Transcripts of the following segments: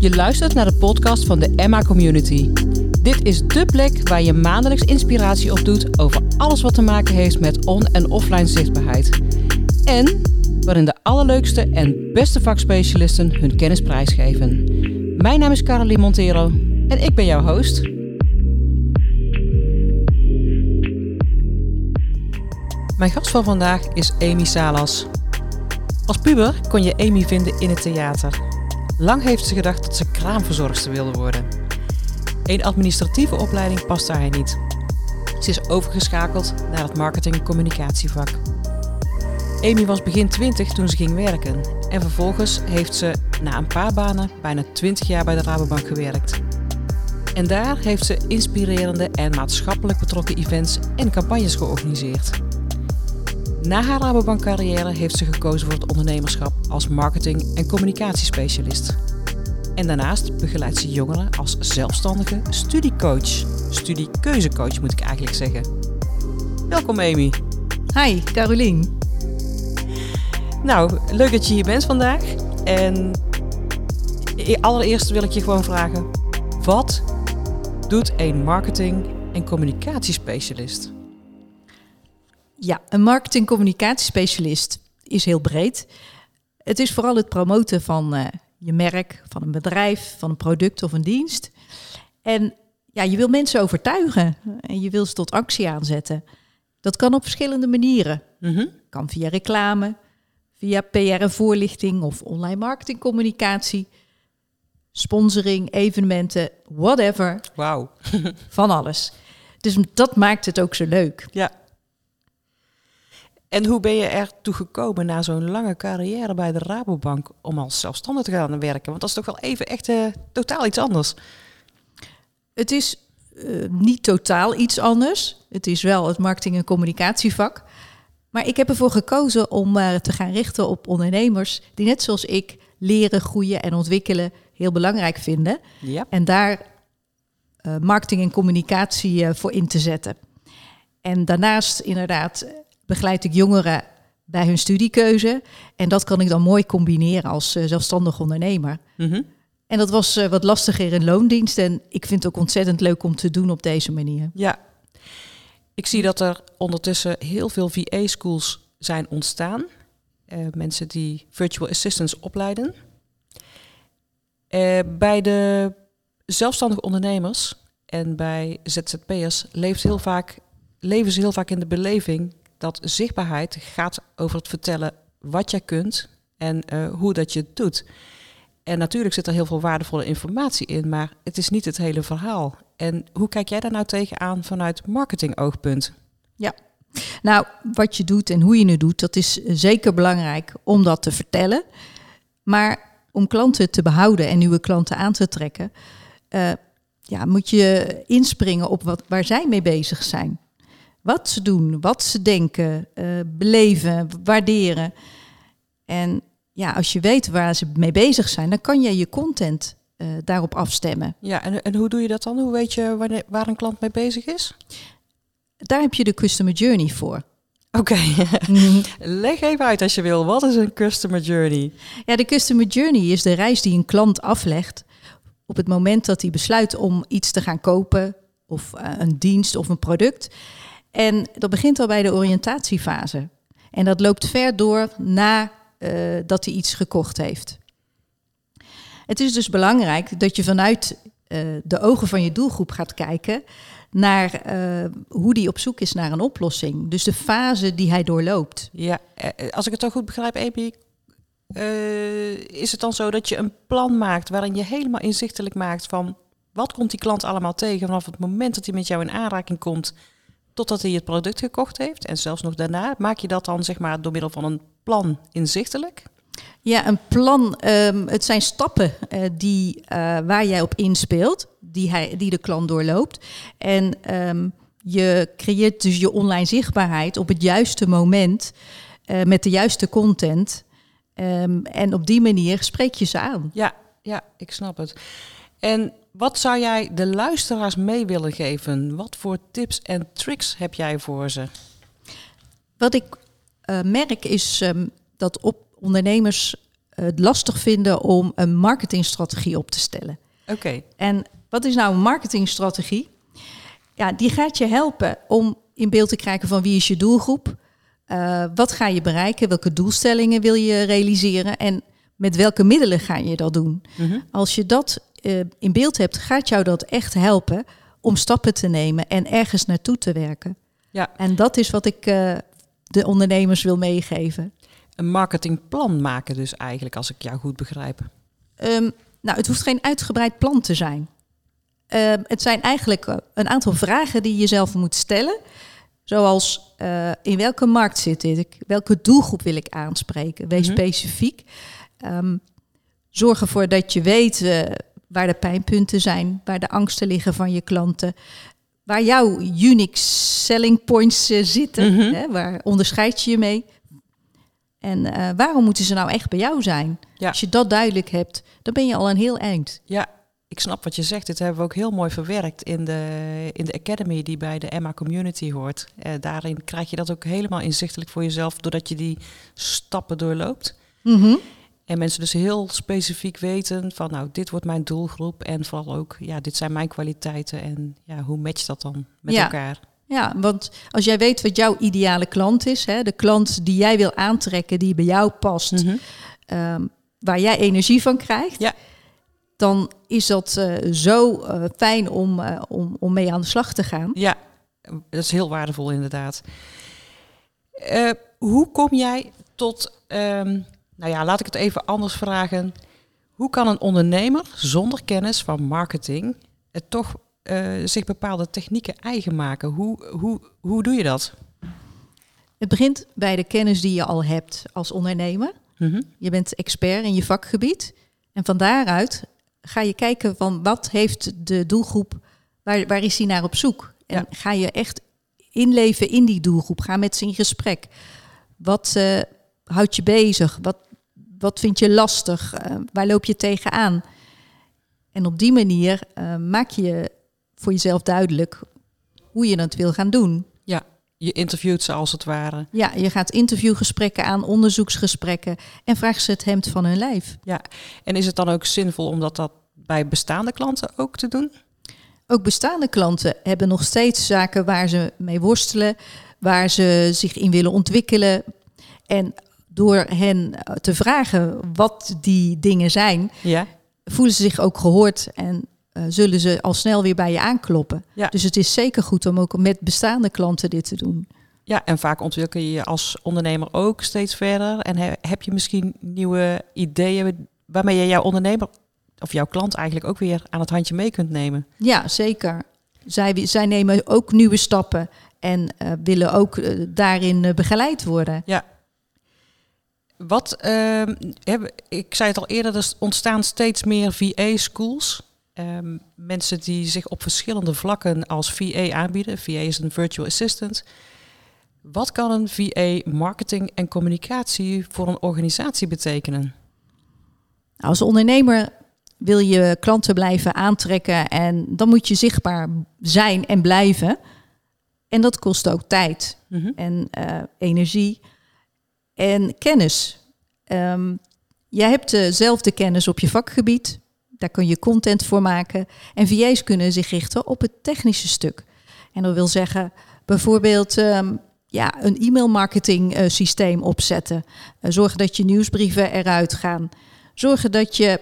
Je luistert naar de podcast van de Emma Community. Dit is dé plek waar je maandelijks inspiratie opdoet over alles wat te maken heeft met on- en offline zichtbaarheid. En waarin de allerleukste en beste vakspecialisten hun kennis prijsgeven. Mijn naam is Caroline Montero en ik ben jouw host. Mijn gast van vandaag is Amy Salas. Als puber kon je Amy vinden in het theater. Lang heeft ze gedacht dat ze kraamverzorgster wilde worden. Een administratieve opleiding paste haar niet. Ze is overgeschakeld naar het marketing- en communicatievak. Amy was begin 20 toen ze ging werken en vervolgens heeft ze na een paar banen bijna 20 jaar bij de Rabobank gewerkt. En daar heeft ze inspirerende en maatschappelijk betrokken events en campagnes georganiseerd. Na haar Rabobank carrière heeft ze gekozen voor het ondernemerschap als marketing- en communicatiespecialist. En daarnaast begeleidt ze jongeren als zelfstandige studiecoach. Studiekeuzecoach moet ik eigenlijk zeggen. Welkom Amy. Hi, Carolien. Nou, leuk dat je hier bent vandaag. En allereerst wil ik je gewoon vragen: wat doet een marketing- en communicatiespecialist? Ja, een marketing-communicatiespecialist is heel breed. Het is vooral het promoten van uh, je merk, van een bedrijf, van een product of een dienst. En ja, je wil mensen overtuigen en je wil ze tot actie aanzetten. Dat kan op verschillende manieren. Mm -hmm. Kan via reclame, via PR en voorlichting of online marketingcommunicatie, sponsoring, evenementen, whatever. Wauw. van alles. Dus dat maakt het ook zo leuk. Ja. En hoe ben je ertoe gekomen na zo'n lange carrière bij de Rabobank om als zelfstandig te gaan werken? Want dat is toch wel even echt uh, totaal iets anders. Het is uh, niet totaal iets anders. Het is wel het marketing- en communicatievak. Maar ik heb ervoor gekozen om uh, te gaan richten op ondernemers die net zoals ik leren, groeien en ontwikkelen heel belangrijk vinden. Ja. En daar uh, marketing en communicatie voor in te zetten. En daarnaast inderdaad begeleid ik jongeren bij hun studiekeuze. En dat kan ik dan mooi combineren als uh, zelfstandig ondernemer. Mm -hmm. En dat was wat lastiger in loondienst. En ik vind het ook ontzettend leuk om te doen op deze manier. Ja, ik zie dat er ondertussen heel veel VA-schools zijn ontstaan. Uh, mensen die virtual assistants opleiden. Bij de zelfstandige ondernemers en bij ZZP'ers leeft heel vaak, leven ze heel vaak in de beleving dat zichtbaarheid gaat over het vertellen wat jij kunt en uh, hoe dat je het doet. En natuurlijk zit er heel veel waardevolle informatie in, maar het is niet het hele verhaal. En hoe kijk jij daar nou tegenaan vanuit marketingoogpunt? Ja, nou, wat je doet en hoe je het doet, dat is zeker belangrijk om dat te vertellen. Maar om klanten te behouden en nieuwe klanten aan te trekken, uh, ja, moet je inspringen op wat, waar zij mee bezig zijn. Wat ze doen, wat ze denken, uh, beleven, waarderen. En ja, als je weet waar ze mee bezig zijn, dan kan je je content uh, daarop afstemmen. Ja, en, en hoe doe je dat dan? Hoe weet je waar, waar een klant mee bezig is? Daar heb je de customer journey voor. Oké, okay. mm. leg even uit als je wil. Wat is een customer journey? Ja, de customer journey is de reis die een klant aflegt op het moment dat hij besluit om iets te gaan kopen of uh, een dienst of een product. En dat begint al bij de oriëntatiefase. En dat loopt ver door na uh, dat hij iets gekocht heeft. Het is dus belangrijk dat je vanuit uh, de ogen van je doelgroep gaat kijken naar uh, hoe die op zoek is naar een oplossing. Dus de fase die hij doorloopt. Ja, als ik het toch goed begrijp, Epi, is het dan zo dat je een plan maakt waarin je helemaal inzichtelijk maakt van wat komt die klant allemaal tegen vanaf het moment dat hij met jou in aanraking komt totdat hij het product gekocht heeft en zelfs nog daarna maak je dat dan zeg maar door middel van een plan inzichtelijk? Ja, een plan. Um, het zijn stappen uh, die, uh, waar jij op inspeelt, die, hij, die de klant doorloopt. En um, je creëert dus je online zichtbaarheid op het juiste moment uh, met de juiste content. Um, en op die manier spreek je ze aan. Ja, ja, ik snap het. En wat zou jij de luisteraars mee willen geven? Wat voor tips en tricks heb jij voor ze? Wat ik uh, merk is um, dat op ondernemers het lastig vinden om een marketingstrategie op te stellen. Oké. En wat is nou een marketingstrategie? Ja, die gaat je helpen om in beeld te krijgen van wie is je doelgroep, uh, wat ga je bereiken, welke doelstellingen wil je realiseren en met welke middelen ga je dat doen. Mhm. Als je dat uh, in beeld hebt, gaat jou dat echt helpen om stappen te nemen en ergens naartoe te werken. Ja. En dat is wat ik uh, de ondernemers wil meegeven. Een marketingplan maken dus eigenlijk, als ik jou goed begrijp. Um, nou, het hoeft geen uitgebreid plan te zijn. Uh, het zijn eigenlijk een aantal vragen die je jezelf moet stellen. Zoals uh, in welke markt zit ik? Welke doelgroep wil ik aanspreken? Wees mm -hmm. specifiek. Um, zorg ervoor dat je weet waar de pijnpunten zijn, waar de angsten liggen van je klanten. Waar jouw unique selling points zitten. Mm -hmm. hè, waar onderscheid je je mee? En uh, waarom moeten ze nou echt bij jou zijn? Ja. Als je dat duidelijk hebt, dan ben je al een heel eind. Ja, ik snap wat je zegt. Dit hebben we ook heel mooi verwerkt in de, in de Academy die bij de Emma Community hoort. Uh, daarin krijg je dat ook helemaal inzichtelijk voor jezelf, doordat je die stappen doorloopt. Mm -hmm. En mensen dus heel specifiek weten van, nou, dit wordt mijn doelgroep. En vooral ook, ja, dit zijn mijn kwaliteiten. En ja, hoe matcht dat dan met ja. elkaar? Ja, want als jij weet wat jouw ideale klant is, hè, de klant die jij wil aantrekken, die bij jou past, Mm -hmm. um, waar jij energie van krijgt, ja. dan is dat uh, zo uh, fijn om, uh, om, om mee aan de slag te gaan. Ja, dat is heel waardevol inderdaad. Eh, hoe kom jij tot, um, nou ja, laat ik het even anders vragen. Hoe kan een ondernemer zonder kennis van marketing het toch uh, zich bepaalde technieken eigen maken? Hoe, hoe, hoe doe je dat? Het begint bij de kennis die je al hebt als ondernemer. Mm -hmm. Je bent expert in je vakgebied. En van daaruit ga je kijken van wat heeft de doelgroep, waar, waar is die naar op zoek? En Ja. ga je echt inleven in die doelgroep. Ga met ze in gesprek. Wat uh, houdt je bezig? Wat, wat vind je lastig? Uh, waar loop je tegenaan? En op die manier uh, maak je voor jezelf duidelijk hoe je het wil gaan doen. Ja, je interviewt ze als het ware. Ja, je gaat interviewgesprekken aan, onderzoeksgesprekken en vraagt ze het hemd van hun lijf. Ja, en is het dan ook zinvol om dat, dat bij bestaande klanten ook te doen? Ook bestaande klanten hebben nog steeds zaken waar ze mee worstelen, waar ze zich in willen ontwikkelen. En door hen te vragen wat die dingen zijn, ja. voelen ze zich ook gehoord en uh, zullen ze al snel weer bij je aankloppen. Ja. Dus het is zeker goed om ook met bestaande klanten dit te doen. Ja, en vaak ontwikkel je je als ondernemer ook steeds verder. En he, heb je misschien nieuwe ideeën waarmee je jouw ondernemer of jouw klant eigenlijk ook weer aan het handje mee kunt nemen? Ja, zeker. Zij, zij nemen ook nieuwe stappen en uh, willen ook uh, daarin begeleid worden. Ja. Wat, heb, ik zei het al eerder, er ontstaan steeds meer VA-schools. Um, mensen die zich op verschillende vlakken als VA aanbieden. VA is een virtual assistant. Wat kan een VA marketing en communicatie voor een organisatie betekenen? Als ondernemer wil je klanten blijven aantrekken en dan moet je zichtbaar zijn en blijven. En dat kost ook tijd mm -hmm. en uh, energie en kennis. Um, jij hebt dezelfde kennis op je vakgebied. Daar kun je content voor maken. En VA's kunnen zich richten op het technische stuk. En dat wil zeggen bijvoorbeeld um, ja, een e-mailmarketing uh, systeem opzetten. Uh, zorgen dat je nieuwsbrieven eruit gaan. Zorgen dat je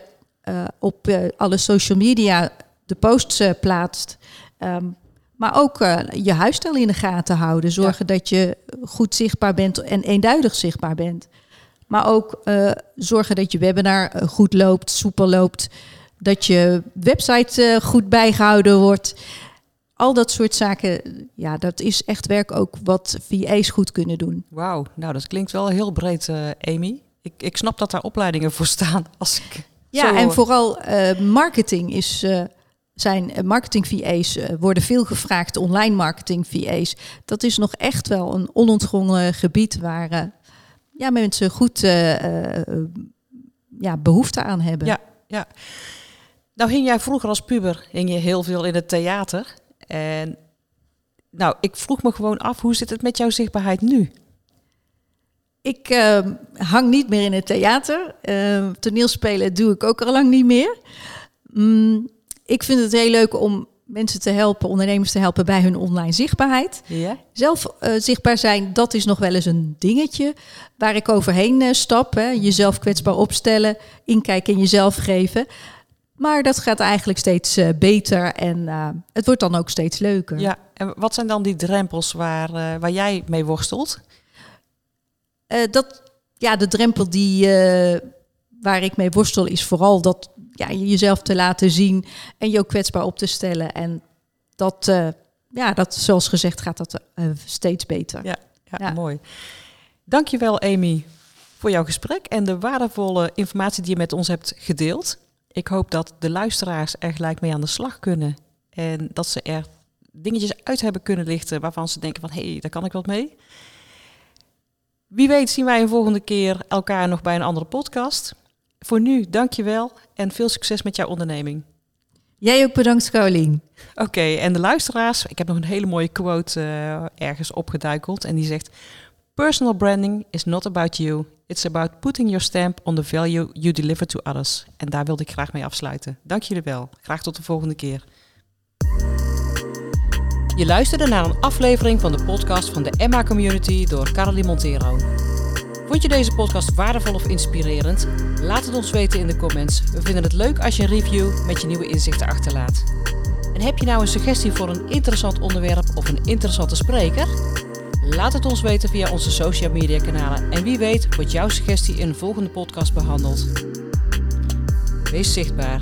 op alle social media de posts plaatst. Um, maar ook je huisstijl in de gaten houden. Zorgen ja. dat je goed zichtbaar bent en eenduidig zichtbaar bent. Maar ook zorgen dat je webinar goed loopt, soepel loopt dat je website uh, goed bijgehouden wordt. Al dat soort zaken, ja, dat is echt werk ook wat VA's goed kunnen doen. Wauw, nou dat klinkt wel heel breed, Amy. Ik, ik snap dat daar opleidingen voor staan. Als ik ja, en vooral marketing is, zijn marketing VA's worden veel gevraagd, online marketing VA's. Dat is nog echt wel een onontgonnen gebied waar ja, mensen goed ja, behoefte aan hebben. Ja, ja. Nou hing jij vroeger als puber hing je heel veel in het theater. En nou, ik vroeg me gewoon af, hoe zit het met jouw zichtbaarheid nu? Ik uh, hang niet meer in het theater. Uh, toneelspelen doe ik ook al lang niet meer. Mm, ik vind het heel leuk om mensen te helpen, ondernemers te helpen bij hun online zichtbaarheid. Ja? Zelf uh, zichtbaar zijn, dat is nog wel eens een dingetje waar ik overheen uh, stap. Hè. Jezelf kwetsbaar opstellen, inkijken in jezelf geven. Maar dat gaat eigenlijk steeds uh, beter en het wordt dan ook steeds leuker. Ja, en wat zijn dan die drempels waar, waar jij mee worstelt? dat, ja, de drempel die, waar ik mee worstel is vooral dat ja, jezelf te laten zien en je ook kwetsbaar op te stellen. En dat, uh, ja, dat zoals gezegd gaat dat uh, steeds beter. Ja, ja, ja, mooi. Dankjewel Amy voor jouw gesprek en de waardevolle informatie die je met ons hebt gedeeld. Ik hoop dat de luisteraars er gelijk mee aan de slag kunnen en dat ze er dingetjes uit hebben kunnen lichten waarvan ze denken van hé, hey, daar kan ik wat mee. Wie weet zien wij een volgende keer elkaar nog bij een andere podcast. Voor nu, dankjewel en veel succes met jouw onderneming. Jij ook bedankt, Carolien. Oké, en de luisteraars, ik heb nog een hele mooie quote uh, ergens opgeduikeld en die zegt: Personal branding is not about you. It's about putting your stamp on the value you deliver to others. En daar wilde ik graag mee afsluiten. Dank jullie wel. Graag tot de volgende keer. Je luisterde naar een aflevering van de podcast van de Emma Community door Caroline Montero. Vond je deze podcast waardevol of inspirerend? Laat het ons weten in de comments. We vinden het leuk als je een review met je nieuwe inzichten achterlaat. En heb je nou een suggestie voor een interessant onderwerp of een interessante spreker? Laat het ons weten via onze social media kanalen en wie weet wordt jouw suggestie in een volgende podcast behandeld. Wees zichtbaar.